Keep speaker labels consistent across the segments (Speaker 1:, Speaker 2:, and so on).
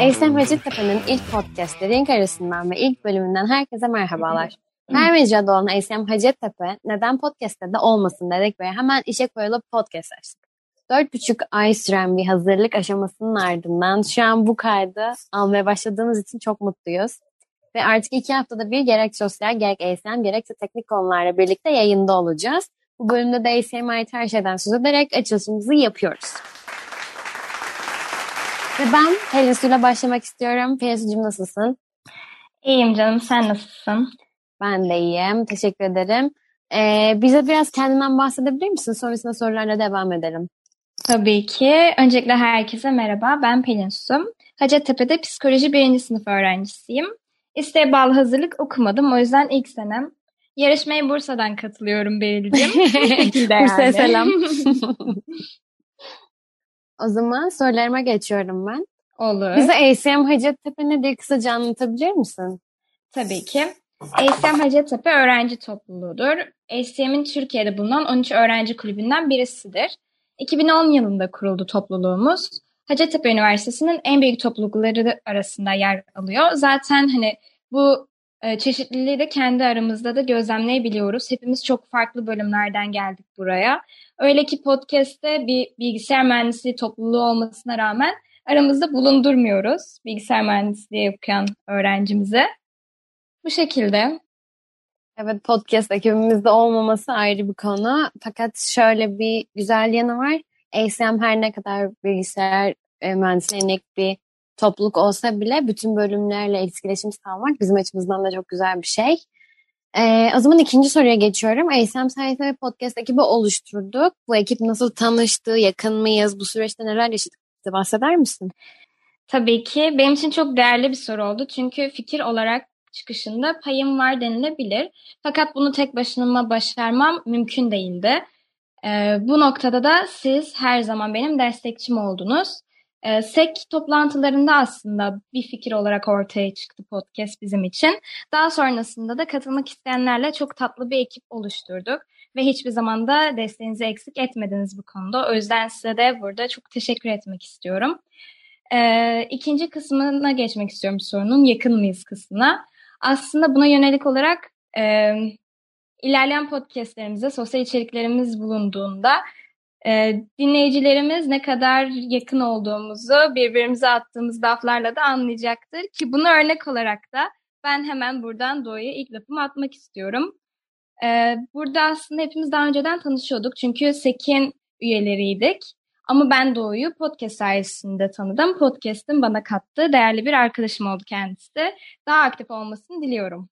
Speaker 1: Eysem Hacettepe'nin ilk podcast'ı Renk Arasından ve ilk bölümünden herkese merhabalar. Her mecrada olan Eysem Hacettepe neden podcast'te de olmasın dedik ve hemen işe koyulup podcast açtık. Dört buçuk ay süren bir hazırlık aşamasının ardından şu an bu kaydı almaya başladığımız için çok mutluyuz. Ve artık iki haftada bir gerek sosyal gerek ASM gerekse teknik konularla birlikte yayında olacağız. Bu bölümde de ait her şeyden söz ederek açılışımızı yapıyoruz. Ve ben Pelin Su'yla başlamak istiyorum. Pelin Su'cum nasılsın?
Speaker 2: İyiyim canım sen nasılsın?
Speaker 1: Ben de iyiyim. Teşekkür ederim. Ee, bize biraz kendinden bahsedebilir misin? Sonrasında sorularla devam edelim.
Speaker 2: Tabii ki. Öncelikle herkese merhaba. Ben Pelin Su. Hacettepe'de psikoloji birinci sınıf öğrencisiyim. İsteğe bağlı hazırlık okumadım. O yüzden ilk senem. Yarışmaya Bursa'dan katılıyorum Beril'cim.
Speaker 1: Bursa'ya selam. o zaman sorularıma geçiyorum ben.
Speaker 2: Olur.
Speaker 1: Bize ACM Hacettepe nedir kısaca anlatabilir misin?
Speaker 2: Tabii ki. ACM Hacettepe öğrenci topluluğudur. ACM'in Türkiye'de bulunan 13 öğrenci kulübünden birisidir. 2010 yılında kuruldu topluluğumuz. Hacettepe Üniversitesi'nin en büyük toplulukları arasında yer alıyor. Zaten hani bu e, çeşitliliği de kendi aramızda da gözlemleyebiliyoruz. Hepimiz çok farklı bölümlerden geldik buraya. Öyle ki podcast'te bir bilgisayar mühendisliği topluluğu olmasına rağmen aramızda bulundurmuyoruz bilgisayar mühendisliği okuyan öğrencimize. Bu şekilde.
Speaker 1: Evet podcast ekibimizde olmaması ayrı bir konu. Fakat şöyle bir güzel yanı var. ACM her ne kadar bilgisayar e, mühendisliğine bir topluluk olsa bile bütün bölümlerle etkileşim sağlamak bizim açımızdan da çok güzel bir şey. Ee, o zaman ikinci soruya geçiyorum. ASM bir podcast ekibi oluşturduk. Bu ekip nasıl tanıştı, yakın mıyız, bu süreçte neler yaşadık bize bahseder misin?
Speaker 2: Tabii ki. Benim için çok değerli bir soru oldu. Çünkü fikir olarak çıkışında payım var denilebilir. Fakat bunu tek başıma başarmam mümkün değildi. Ee, bu noktada da siz her zaman benim destekçim oldunuz. Ee, SEK toplantılarında aslında bir fikir olarak ortaya çıktı podcast bizim için. Daha sonrasında da katılmak isteyenlerle çok tatlı bir ekip oluşturduk. Ve hiçbir zaman da desteğinizi eksik etmediniz bu konuda. O yüzden size de burada çok teşekkür etmek istiyorum. Ee, ikinci kısmına geçmek istiyorum sorunun yakın mıyız kısmına. Aslında buna yönelik olarak e, ilerleyen podcastlerimizde sosyal içeriklerimiz bulunduğunda e, dinleyicilerimiz ne kadar yakın olduğumuzu birbirimize attığımız laflarla da anlayacaktır. Ki bunu örnek olarak da ben hemen buradan Doğu'ya ilk lafımı atmak istiyorum. E, burada aslında hepimiz daha önceden tanışıyorduk. Çünkü Sekin üyeleriydik. Ama ben Doğu'yu podcast sayesinde tanıdım. Podcast'ın bana kattığı değerli bir arkadaşım oldu kendisi. Daha aktif olmasını diliyorum.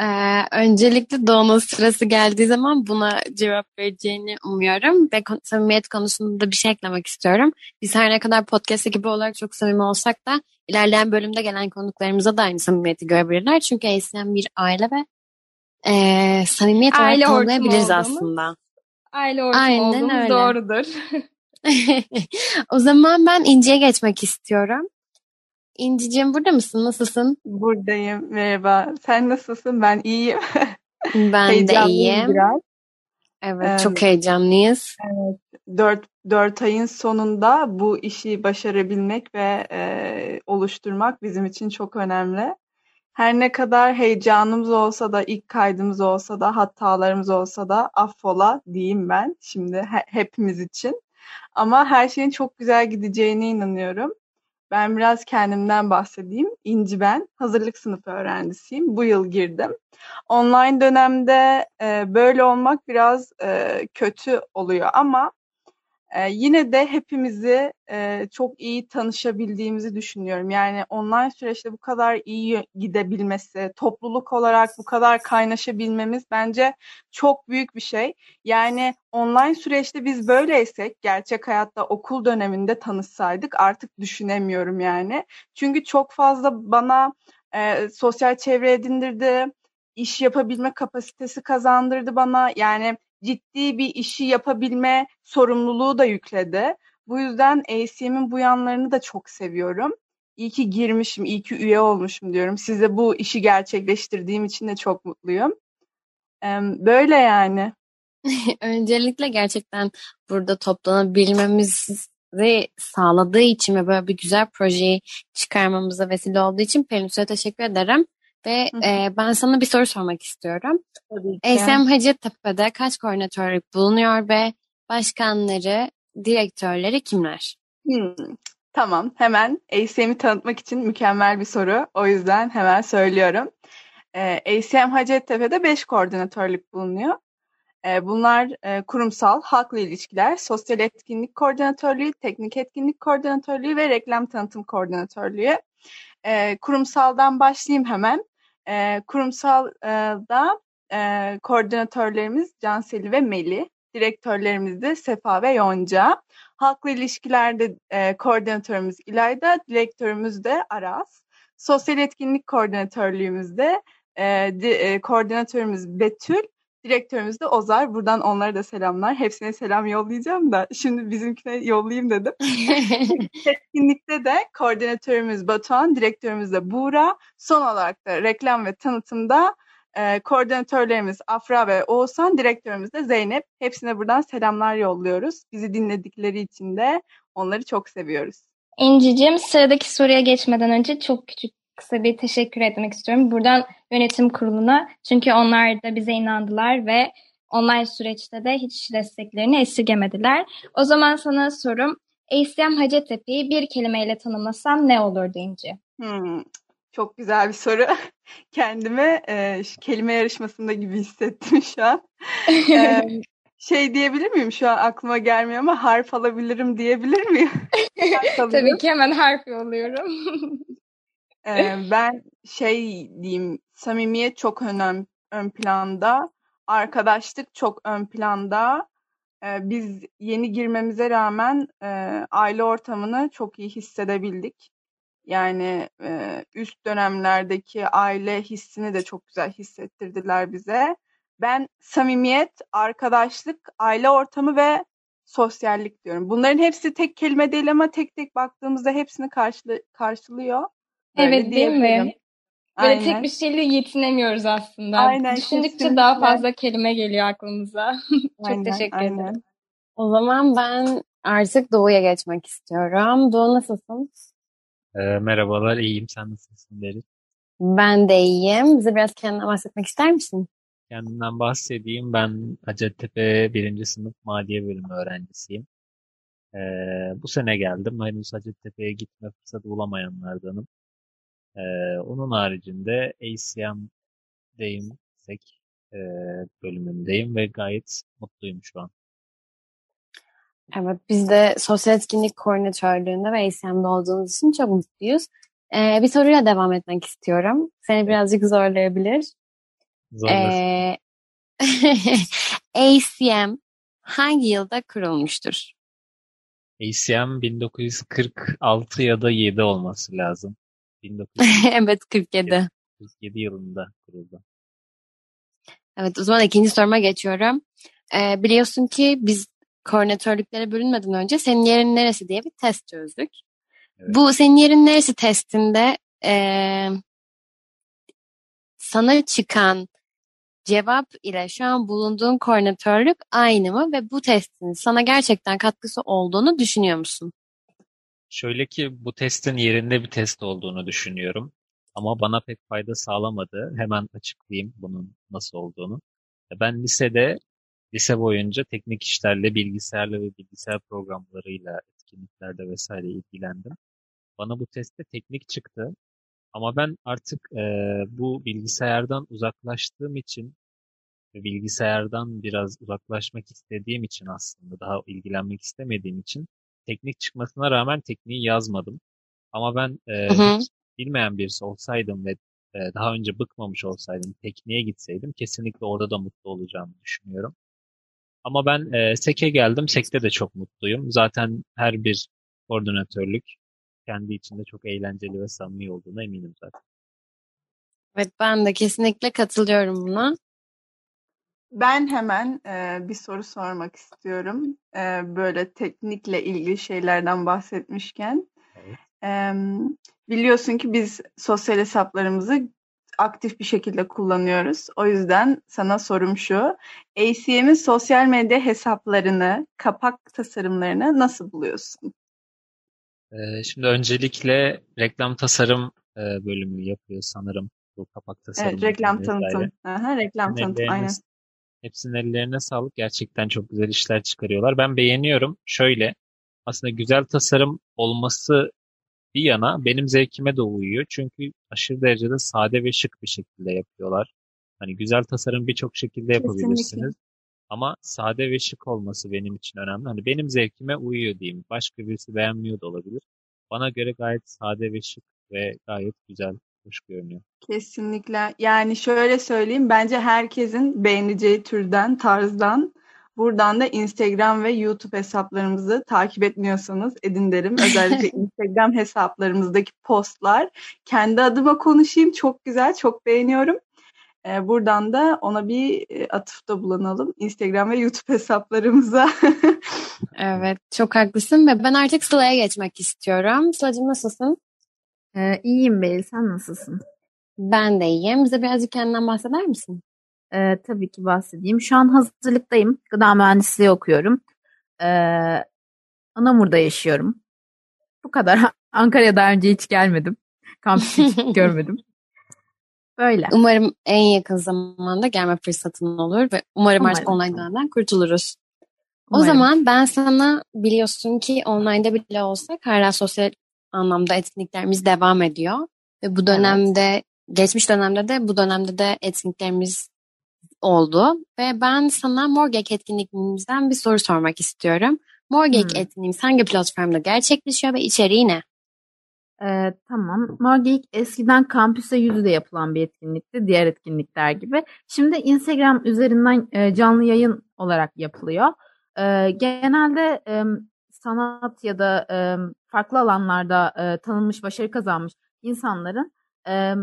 Speaker 1: Ee, öncelikle Doğu'nun sırası geldiği zaman buna cevap vereceğini umuyorum ve samimiyet konusunda da bir şey eklemek istiyorum. Biz her ne kadar podcast ekibi olarak çok samimi olsak da ilerleyen bölümde gelen konuklarımıza da aynı samimiyeti görebilirler. Çünkü ASM bir aile ve e, samimiyet
Speaker 2: aile
Speaker 1: olarak tanımlayabiliriz aslında.
Speaker 2: Aile ortamı Aynen öyle. doğrudur.
Speaker 1: o zaman ben İnci'ye geçmek istiyorum. İnci'cim burada mısın? Nasılsın?
Speaker 3: Buradayım. Merhaba. Sen nasılsın? Ben iyiyim.
Speaker 1: ben de iyiyim. Biraz. Evet, ee, çok heyecanlıyız.
Speaker 3: Evet, dört, dört ayın sonunda bu işi başarabilmek ve e, oluşturmak bizim için çok önemli. Her ne kadar heyecanımız olsa da, ilk kaydımız olsa da, hatalarımız olsa da affola diyeyim ben şimdi he, hepimiz için. Ama her şeyin çok güzel gideceğine inanıyorum. Ben biraz kendimden bahsedeyim. İnci ben. Hazırlık sınıfı öğrencisiyim. Bu yıl girdim. Online dönemde e, böyle olmak biraz e, kötü oluyor ama ee, yine de hepimizi e, çok iyi tanışabildiğimizi düşünüyorum. Yani online süreçte bu kadar iyi gidebilmesi, topluluk olarak bu kadar kaynaşabilmemiz bence çok büyük bir şey. Yani online süreçte biz böyleysek gerçek hayatta okul döneminde tanışsaydık artık düşünemiyorum yani. Çünkü çok fazla bana e, sosyal çevre edindirdi, iş yapabilme kapasitesi kazandırdı bana. Yani ciddi bir işi yapabilme sorumluluğu da yükledi. Bu yüzden ACM'in bu yanlarını da çok seviyorum. İyi ki girmişim, iyi ki üye olmuşum diyorum. Size bu işi gerçekleştirdiğim için de çok mutluyum. Böyle yani.
Speaker 1: Öncelikle gerçekten burada toplanabilmemizi sağladığı için ve böyle bir güzel projeyi çıkarmamıza vesile olduğu için Pelinsu'ya teşekkür ederim. Ve e, ben sana bir soru sormak istiyorum. ASM Hacettepe'de kaç koordinatörlük bulunuyor ve başkanları, direktörleri kimler?
Speaker 3: Hmm, tamam, hemen ACM'i tanıtmak için mükemmel bir soru. O yüzden hemen söylüyorum. E, ACM Hacettepe'de 5 koordinatörlük bulunuyor. E, bunlar e, kurumsal, halkla ilişkiler, sosyal etkinlik koordinatörlüğü, teknik etkinlik koordinatörlüğü ve reklam tanıtım koordinatörlüğü. E, kurumsaldan başlayayım hemen. E, kurumsalda e, koordinatörlerimiz Canseli ve Meli. Direktörlerimiz de Sefa ve Yonca. Halkla ilişkilerde e, koordinatörümüz İlayda, direktörümüz de Aras. Sosyal etkinlik koordinatörlüğümüzde e, di, e, koordinatörümüz Betül, direktörümüz de Ozar. Buradan onlara da selamlar. Hepsine selam yollayacağım da şimdi bizimkine yollayayım dedim. Etkinlikte de koordinatörümüz Batuhan, direktörümüz de Buğra. Son olarak da reklam ve tanıtımda e, koordinatörlerimiz Afra ve Oğuzhan, direktörümüz de Zeynep. Hepsine buradan selamlar yolluyoruz. Bizi dinledikleri için de onları çok seviyoruz.
Speaker 2: İncicim sıradaki soruya geçmeden önce çok küçük kısa bir teşekkür etmek istiyorum. Buradan yönetim kuruluna çünkü onlar da bize inandılar ve online süreçte de hiç desteklerini esirgemediler. O zaman sana sorum ACM Hacettepe'yi bir kelimeyle tanımlasam ne olurdu İnci?
Speaker 3: Hmm, çok güzel bir soru. Kendimi e, kelime yarışmasında gibi hissettim şu an. e, şey diyebilir miyim? Şu an aklıma gelmiyor ama harf alabilirim diyebilir miyim?
Speaker 2: Tabii ki hemen harf yolluyorum.
Speaker 3: E, ben şey diyeyim, samimiyet çok önem, ön planda, arkadaşlık çok ön planda. E, biz yeni girmemize rağmen e, aile ortamını çok iyi hissedebildik. Yani e, üst dönemlerdeki aile hissini de çok güzel hissettirdiler bize. Ben samimiyet, arkadaşlık, aile ortamı ve sosyallik diyorum. Bunların hepsi tek kelime değil ama tek tek baktığımızda hepsini karşılı, karşılıyor.
Speaker 2: Böyle evet değil mi? Böyle Aynen. tek bir şeyle yetinemiyoruz aslında. Aynen, Düşündükçe kesinlikle. daha fazla kelime geliyor aklımıza. Çok aynen, teşekkür aynen. ederim.
Speaker 1: O zaman ben artık Doğu'ya geçmek istiyorum. Doğu nasılsın?
Speaker 4: E, merhabalar, iyiyim. Sen nasılsın Deri?
Speaker 1: Ben de iyiyim. Bize biraz kendinden bahsetmek ister misin?
Speaker 4: Kendimden bahsedeyim. Ben Hacettepe 1. sınıf maliye bölümü öğrencisiyim. Ee, bu sene geldim. Henüz Hacettepe'ye gitme fırsatı bulamayanlardanım. Ee, onun haricinde ACM'deyim, SEK e, bölümündeyim ve gayet mutluyum şu an.
Speaker 1: Evet, biz de sosyal etkinlik koordinatörlüğünde ve ACM'de olduğumuz için çok mutluyuz. Ee, bir soruyla devam etmek istiyorum. Seni birazcık zorlayabilir. Ee, ACM hangi yılda kurulmuştur?
Speaker 4: ACM 1946 ya da 7 olması lazım. 1947.
Speaker 1: evet 47.
Speaker 4: 47 yılında kuruldu.
Speaker 1: Evet o zaman ikinci soruma geçiyorum. Ee, biliyorsun ki biz koordinatörlüklere bölünmeden önce senin yerin neresi diye bir test çözdük. Evet. Bu senin yerin neresi testinde e, sana çıkan cevap ile şu an bulunduğun koordinatörlük aynı mı ve bu testin sana gerçekten katkısı olduğunu düşünüyor musun?
Speaker 4: Şöyle ki bu testin yerinde bir test olduğunu düşünüyorum. Ama bana pek fayda sağlamadı. Hemen açıklayayım bunun nasıl olduğunu. Ben lisede, lise boyunca teknik işlerle, bilgisayarla ve bilgisayar programlarıyla, etkinliklerde vesaire ilgilendim. Bana bu testte teknik çıktı. Ama ben artık e, bu bilgisayardan uzaklaştığım için ve bilgisayardan biraz uzaklaşmak istediğim için aslında daha ilgilenmek istemediğim için teknik çıkmasına rağmen tekniği yazmadım. Ama ben e, hiç bilmeyen birisi olsaydım ve e, daha önce bıkmamış olsaydım, tekniğe gitseydim kesinlikle orada da mutlu olacağımı düşünüyorum. Ama ben e, SEK'e geldim. SEK'te de çok mutluyum. Zaten her bir koordinatörlük kendi içinde çok eğlenceli ve samimi olduğuna eminim zaten.
Speaker 1: Evet ben de kesinlikle katılıyorum buna.
Speaker 3: Ben hemen e, bir soru sormak istiyorum. E, böyle teknikle ilgili şeylerden bahsetmişken. Evet. E, biliyorsun ki biz sosyal hesaplarımızı aktif bir şekilde kullanıyoruz. O yüzden sana sorum şu. ACM'in sosyal medya hesaplarını, kapak tasarımlarını nasıl buluyorsun?
Speaker 4: Ee, şimdi öncelikle reklam tasarım e, bölümü yapıyor sanırım bu kapak tasarımı.
Speaker 3: Evet, reklam tanıtım. Aha, reklam tanıtım, aynen.
Speaker 4: Hepsinin ellerine sağlık. Gerçekten çok güzel işler çıkarıyorlar. Ben beğeniyorum. Şöyle, aslında güzel tasarım olması bir yana benim zevkime de uyuyor. Çünkü aşırı derecede sade ve şık bir şekilde yapıyorlar. Hani güzel tasarım birçok şekilde yapabilirsiniz. Kesinlikle. Ama sade ve şık olması benim için önemli. Hani benim zevkime uyuyor diyeyim. Başka birisi beğenmiyor da olabilir. Bana göre gayet sade ve şık ve gayet güzel, hoş görünüyor.
Speaker 3: Kesinlikle. Yani şöyle söyleyeyim. Bence herkesin beğeneceği türden, tarzdan Buradan da Instagram ve YouTube hesaplarımızı takip etmiyorsanız edin derim. Özellikle Instagram hesaplarımızdaki postlar. Kendi adıma konuşayım. Çok güzel, çok beğeniyorum. Ee, buradan da ona bir e, atıfta bulunalım. Instagram ve YouTube hesaplarımıza.
Speaker 1: evet, çok haklısın ve ben artık Sıla'ya geçmek istiyorum. Sıla'cığım nasılsın?
Speaker 5: Ee, iyiyim Beyl, sen nasılsın?
Speaker 1: Ben de iyiyim. Bize birazcık kendinden bahseder misin?
Speaker 5: Ee, tabii ki bahsedeyim. Şu an hazırlıktayım. Gıda mühendisliği okuyorum. Ee, Anamur'da yaşıyorum. Bu kadar. Ankara'ya daha önce hiç gelmedim. Kampüsü hiç görmedim. Böyle.
Speaker 1: Umarım en yakın zamanda gelme fırsatın olur ve umarım, umarım. artık online'dan kurtuluruz. Umarım. O zaman ben sana biliyorsun ki online'da bile olsak hala sosyal anlamda etkinliklerimiz devam ediyor. Ve bu dönemde, evet. geçmiş dönemde de bu dönemde de etkinliklerimiz oldu. Ve ben sana Morgek etkinliğimizden bir soru sormak istiyorum. Morgek hmm. etkinliğimiz hangi platformda gerçekleşiyor ve içeriği ne?
Speaker 5: Ee, tamam. Morgek eskiden kampüse yüzde yapılan bir etkinlikti. Diğer etkinlikler gibi. Şimdi Instagram üzerinden e, canlı yayın olarak yapılıyor. E, genelde e, sanat ya da e, farklı alanlarda e, tanınmış, başarı kazanmış insanların e,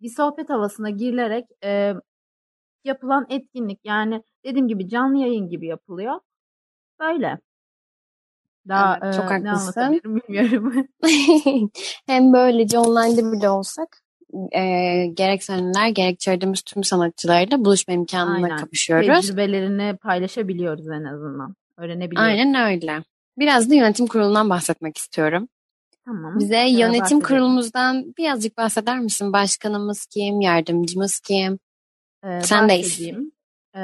Speaker 5: bir sohbet havasına girilerek e, yapılan etkinlik. Yani dediğim gibi canlı yayın gibi yapılıyor. Böyle.
Speaker 1: Daha evet, çok
Speaker 5: e, ne anlatabilirim bilmiyorum.
Speaker 1: Hem böylece online'da bile olsak e, gerek seneler gerek çağırdığımız tüm sanatçılarla buluşma imkanına Aynen. kapışıyoruz.
Speaker 5: Tecrübelerini paylaşabiliyoruz en azından. Öğrenebiliyoruz.
Speaker 1: Aynen öyle. Biraz da yönetim kurulundan bahsetmek istiyorum. Tamam. Bize ee, yönetim kurulumuzdan birazcık bahseder misin? Başkanımız kim? Yardımcımız kim?
Speaker 5: Ee, Sendeyiz. Ee,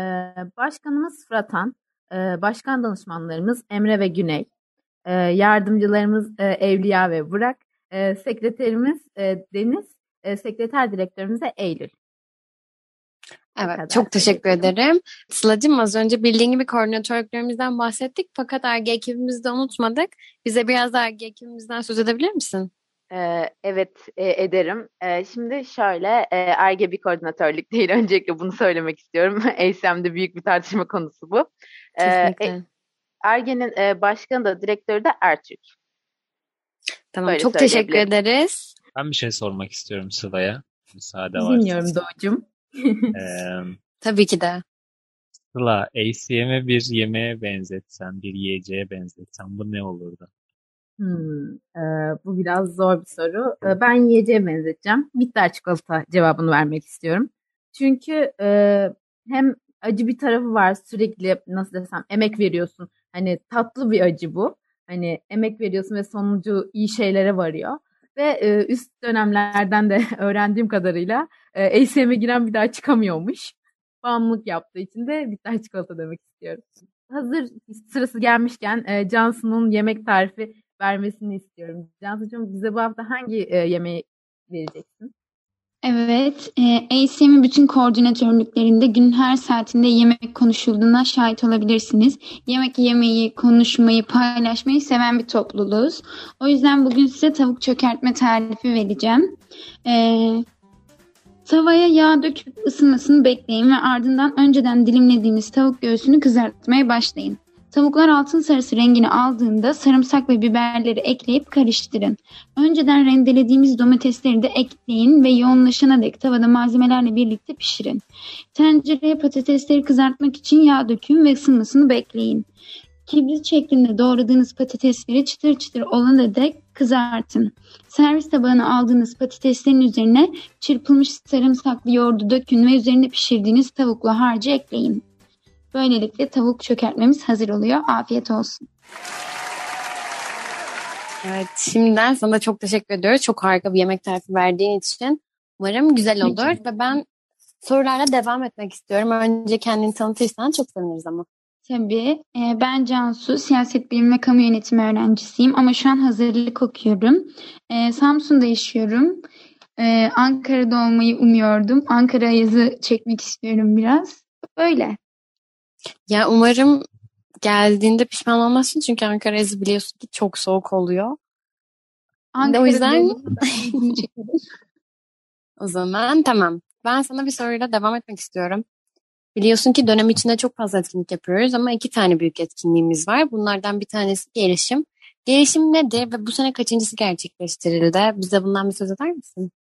Speaker 5: başkanımız Fratan, ee, başkan danışmanlarımız Emre ve Güney, ee, yardımcılarımız e, Evliya ve Burak, e, sekreterimiz e, Deniz, e, sekreter direktörümüz de Eylül.
Speaker 1: Evet, çok teşekkür ederim. Sıla'cığım az önce bildiğin gibi koordinatörlüklerimizden bahsettik fakat ARGE ekibimizi de unutmadık. Bize biraz da ARGE ekibimizden söz edebilir misin?
Speaker 6: Ee, evet e, ederim. Ee, şimdi şöyle e, ARGE bir koordinatörlük değil. Öncelikle bunu söylemek istiyorum. ASM'de büyük bir tartışma konusu bu.
Speaker 1: Ee, Kesinlikle.
Speaker 6: ARGE'nin e, başkanı da direktörü de Ertürk.
Speaker 1: Tamam Böyle çok teşekkür ederiz.
Speaker 4: Ben bir şey sormak istiyorum Sıla'ya. Müsaade
Speaker 5: var. Dinliyorum Doğucum.
Speaker 1: Ee, Tabii ki de.
Speaker 4: Sıla, ACM'e bir yemeğe benzetsen, bir yiyeceğe benzetsen bu ne olurdu?
Speaker 5: Hmm, e, bu biraz zor bir soru. E, ben yiyeceğe benzeteceğim. Bitter çikolata cevabını vermek istiyorum. Çünkü e, hem acı bir tarafı var sürekli nasıl desem emek veriyorsun. Hani tatlı bir acı bu. Hani emek veriyorsun ve sonucu iyi şeylere varıyor. Ve e, üst dönemlerden de öğrendiğim kadarıyla e, ACM'e giren bir daha çıkamıyormuş. Bağımlılık yaptığı için de bitter çikolata demek istiyorum. Hazır sırası gelmişken e, Johnson'un yemek tarifi vermesini istiyorum. Cansu'cum bize bu hafta hangi e, yemeği vereceksin?
Speaker 2: Evet, e, ACM'in bütün koordinatörlüklerinde günün her saatinde yemek konuşulduğuna şahit olabilirsiniz. Yemek yemeyi, konuşmayı, paylaşmayı seven bir topluluğuz. O yüzden bugün size tavuk çökertme tarifi vereceğim. E, tavaya yağ döküp ısınmasını bekleyin ve ardından önceden dilimlediğiniz tavuk göğsünü kızartmaya başlayın. Tavuklar altın sarısı rengini aldığında sarımsak ve biberleri ekleyip karıştırın. Önceden rendelediğimiz domatesleri de ekleyin ve yoğunlaşana dek tavada malzemelerle birlikte pişirin. Tencereye patatesleri kızartmak için yağ dökün ve ısınmasını bekleyin. Kibrit şeklinde doğradığınız patatesleri çıtır çıtır olana dek
Speaker 7: kızartın. Servis tabağına aldığınız patateslerin üzerine çırpılmış sarımsaklı yoğurdu dökün ve üzerine pişirdiğiniz tavuklu harcı ekleyin. Böylelikle tavuk çökertmemiz hazır oluyor. Afiyet olsun.
Speaker 1: Evet, şimdiden sana çok teşekkür ediyoruz. Çok harika bir yemek tarifi verdiğin için. Umarım güzel olur ve ben sorularla devam etmek istiyorum. Önce kendini tanıtırsan çok seviniriz ama.
Speaker 7: Tabii. Ee, ben Cansu, siyaset bilimi ve kamu yönetimi öğrencisiyim ama şu an hazırlık okuyorum. Ee, Samsun'da yaşıyorum. Ee, Ankara'da olmayı umuyordum. Ankara yazı çekmek istiyorum biraz. Böyle.
Speaker 1: Ya umarım geldiğinde pişman olmazsın çünkü Ankara yazı biliyorsun ki çok soğuk oluyor.
Speaker 7: Ankara'da
Speaker 1: o yüzden o zaman tamam. Ben sana bir soruyla devam etmek istiyorum. Biliyorsun ki dönem içinde çok fazla etkinlik yapıyoruz ama iki tane büyük etkinliğimiz var. Bunlardan bir tanesi gelişim. Gelişim nedir ve bu sene kaçıncısı gerçekleştirildi? Bize bundan bir söz eder misin?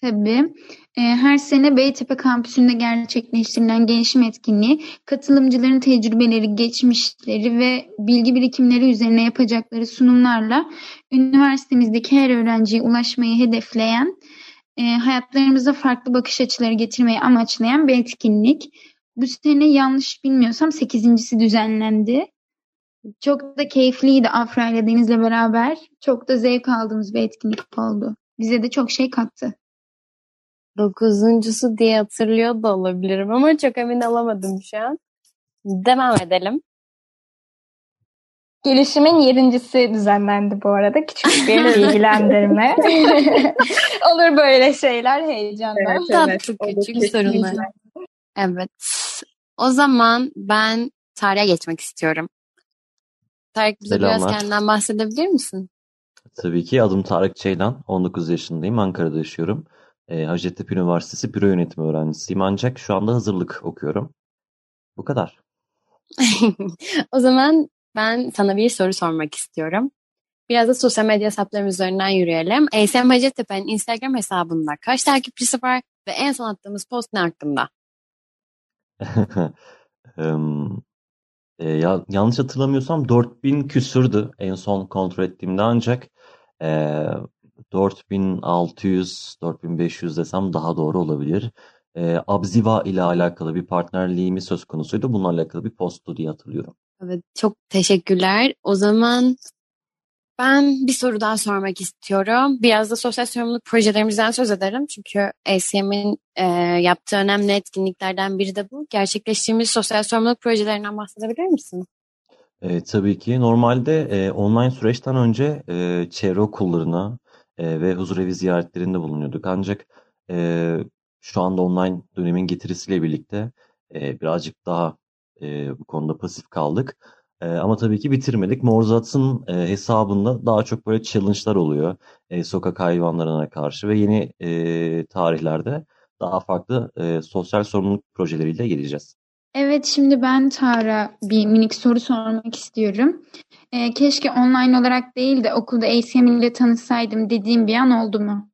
Speaker 7: Tabii. Ee, her sene Beytepe kampüsünde gerçekleştirilen gelişim etkinliği katılımcıların tecrübeleri, geçmişleri ve bilgi birikimleri üzerine yapacakları sunumlarla üniversitemizdeki her öğrenciye ulaşmayı hedefleyen, e, hayatlarımıza farklı bakış açıları getirmeyi amaçlayan bir etkinlik. Bu sene yanlış bilmiyorsam sekizincisi düzenlendi. Çok da keyifliydi Afra ile Deniz'le beraber. Çok da zevk aldığımız bir etkinlik oldu. Bize de çok şey kattı.
Speaker 1: Dokuzuncusu diye hatırlıyor da olabilirim ama çok emin olamadım şu an. Devam edelim.
Speaker 2: Gelişimin yedincisi düzenlendi bu arada. Küçük bir bilgilendirme. Olur böyle şeyler heyecanla.
Speaker 3: Evet,
Speaker 1: Tatlı
Speaker 3: evet. Da
Speaker 1: küçük sorunlar. Evet. O zaman ben tarihe geçmek istiyorum. Tarık bize biraz kendinden bahsedebilir misin?
Speaker 8: Tabii ki adım Tarık Ceylan. 19 yaşındayım. Ankara'da yaşıyorum. E, Hacettepe Üniversitesi Büro Yönetimi öğrencisiyim. Ancak şu anda hazırlık okuyorum. Bu kadar.
Speaker 1: o zaman ben sana bir soru sormak istiyorum. Biraz da sosyal medya hesaplarımız üzerinden yürüyelim. ASM Hacettepe'nin Instagram hesabında kaç takipçisi var ve en son attığımız post ne hakkında?
Speaker 8: Em, e, ya, yanlış hatırlamıyorsam 4000 küsürdü en son kontrol ettiğimde ancak e, 4600 4500 desem daha doğru olabilir. E, Abziva ile alakalı bir partnerliğimiz söz konusuydu. Bununla alakalı bir posttu diye hatırlıyorum.
Speaker 1: Evet, çok teşekkürler. O zaman ben bir soru daha sormak istiyorum. Biraz da sosyal sorumluluk projelerimizden söz ederim. Çünkü ACM'in e, yaptığı önemli etkinliklerden biri de bu. Gerçekleştirdiğimiz sosyal sorumluluk projelerinden bahsedebilir misin?
Speaker 8: E, tabii ki normalde e, online süreçten önce e, çevre okullarına e, ve huzurevi ziyaretlerinde bulunuyorduk. Ancak e, şu anda online dönemin getirisiyle birlikte e, birazcık daha e, bu konuda pasif kaldık. E, ama tabii ki bitirmedik. Morzat'ın e, hesabında daha çok böyle challenge'lar oluyor e, sokak hayvanlarına karşı ve yeni e, tarihlerde daha farklı e, sosyal sorumluluk projeleriyle geleceğiz.
Speaker 7: Evet şimdi ben Tara bir minik soru sormak istiyorum. Ee, keşke online olarak değil de okulda ACM ile tanışsaydım dediğim bir an oldu mu?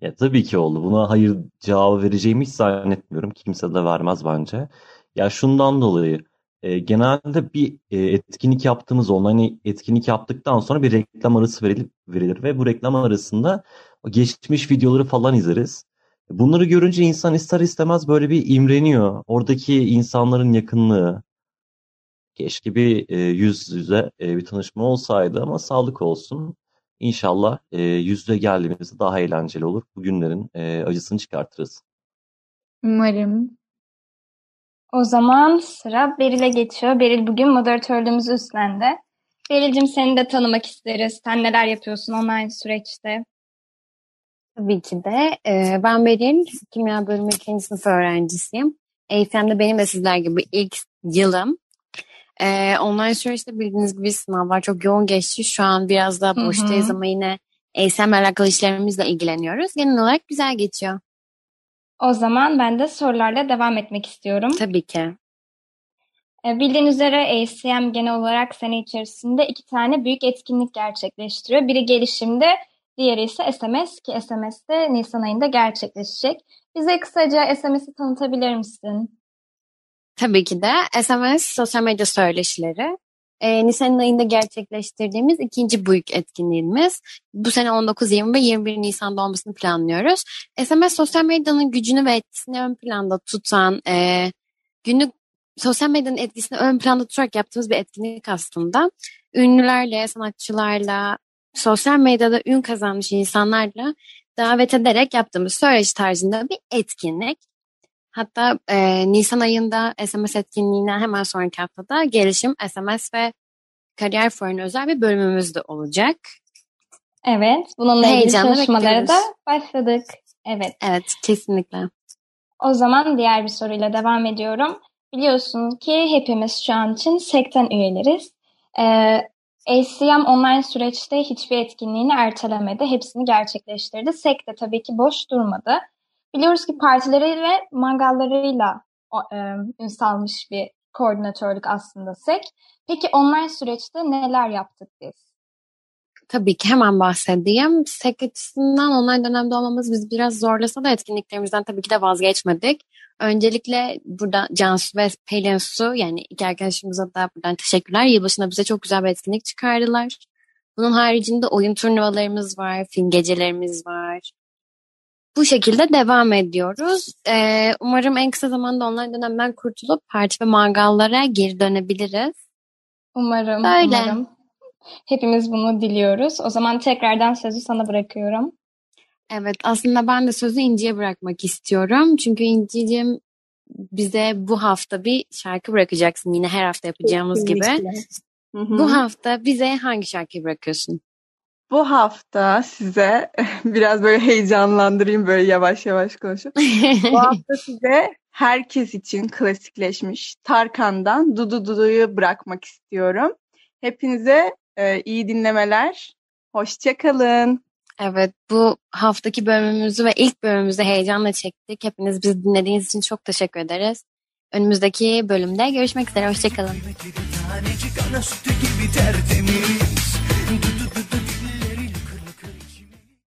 Speaker 8: Ya tabii ki oldu. Buna hayır cevabı vereceğimi hiç zannetmiyorum. Kimse de vermez bence. Ya şundan dolayı e, genelde bir e, etkinlik yaptığımız online etkinlik yaptıktan sonra bir reklam arası verilir, verilir ve bu reklam arasında geçmiş videoları falan izleriz. Bunları görünce insan ister istemez böyle bir imreniyor. Oradaki insanların yakınlığı. Keşke bir e, yüz yüze e, bir tanışma olsaydı ama sağlık olsun. İnşallah e, yüz yüze geldiğimizde daha eğlenceli olur. Bu günlerin e, acısını çıkartırız.
Speaker 7: Umarım.
Speaker 2: O zaman sıra Beril'e geçiyor. Beril bugün moderatörlüğümüzü üstlendi. Beril'cim seni de tanımak isteriz. Sen neler yapıyorsun online süreçte?
Speaker 1: Tabii ki de. Ee, ben Beril, kimya bölümü ikinci sınıf öğrencisiyim. AFM'de benim de sizler gibi ilk yılım. Ee, online süreçte bildiğiniz gibi sınavlar çok yoğun geçti. Şu an biraz daha boştayız ama yine ile alakalı işlerimizle ilgileniyoruz. Genel olarak güzel geçiyor.
Speaker 2: O zaman ben de sorularla devam etmek istiyorum.
Speaker 1: Tabii ki.
Speaker 2: E, Bildiğin üzere ACM genel olarak sene içerisinde iki tane büyük etkinlik gerçekleştiriyor. Biri gelişimde, diğeri ise SMS ki SMS de Nisan ayında gerçekleşecek. Bize kısaca SMS'i tanıtabilir misin?
Speaker 1: Tabii ki de SMS sosyal medya söyleşileri. e, Nisan ayında gerçekleştirdiğimiz ikinci büyük etkinliğimiz. Bu sene 19, 20 ve 21 Nisan'da olmasını planlıyoruz. SMS sosyal medyanın gücünü ve etkisini ön planda tutan, e, günlük sosyal medyanın etkisini ön planda tutarak yaptığımız bir etkinlik aslında. Ünlülerle, sanatçılarla, sosyal medyada ün kazanmış insanlarla davet ederek yaptığımız söyleşi tarzında bir etkinlik. Hatta e, Nisan ayında SMS etkinliğinden hemen sonraki haftada gelişim, SMS ve kariyer fuarına özel bir bölümümüz de olacak.
Speaker 2: Evet, bununla ilgili çalışmalara da başladık. Evet.
Speaker 1: Evet, kesinlikle.
Speaker 2: O zaman diğer bir soruyla devam ediyorum. Biliyorsunuz ki hepimiz şu an için sekten üyeleriz. Ee, ACM online süreçte hiçbir etkinliğini ertelemedi. Hepsini gerçekleştirdi. SEK de tabii ki boş durmadı. Biliyoruz ki partileri ve mangallarıyla e, ün salmış bir koordinatörlük aslında SEK. Peki online süreçte neler yaptık biz?
Speaker 1: Tabii ki hemen bahsedeyim. SEK açısından online dönemde olmamız biz biraz zorlasa da etkinliklerimizden tabii ki de vazgeçmedik. Öncelikle burada Cansu ve Pelin Su yani iki arkadaşımıza da buradan teşekkürler. Yılbaşında bize çok güzel bir etkinlik çıkardılar. Bunun haricinde oyun turnuvalarımız var, film gecelerimiz var. Bu şekilde devam ediyoruz. Ee, umarım en kısa zamanda online dönemden kurtulup parti ve mangallara geri dönebiliriz.
Speaker 2: Umarım,
Speaker 1: Öyle.
Speaker 2: umarım. Hepimiz bunu diliyoruz. O zaman tekrardan sözü sana bırakıyorum.
Speaker 1: Evet aslında ben de sözü İnci'ye bırakmak istiyorum. Çünkü İnci'cim bize bu hafta bir şarkı bırakacaksın yine her hafta yapacağımız gibi.
Speaker 3: Hı hı.
Speaker 1: Bu hafta bize hangi şarkıyı bırakıyorsun?
Speaker 3: Bu hafta size biraz böyle heyecanlandırayım böyle yavaş yavaş konuşup. Bu hafta size herkes için klasikleşmiş Tarkan'dan Dudu Dudu'yu bırakmak istiyorum. Hepinize e, iyi dinlemeler. Hoşçakalın.
Speaker 1: Evet bu haftaki bölümümüzü ve ilk bölümümüzü heyecanla çektik. Hepiniz bizi dinlediğiniz için çok teşekkür ederiz. Önümüzdeki bölümde görüşmek üzere. Hoşçakalın.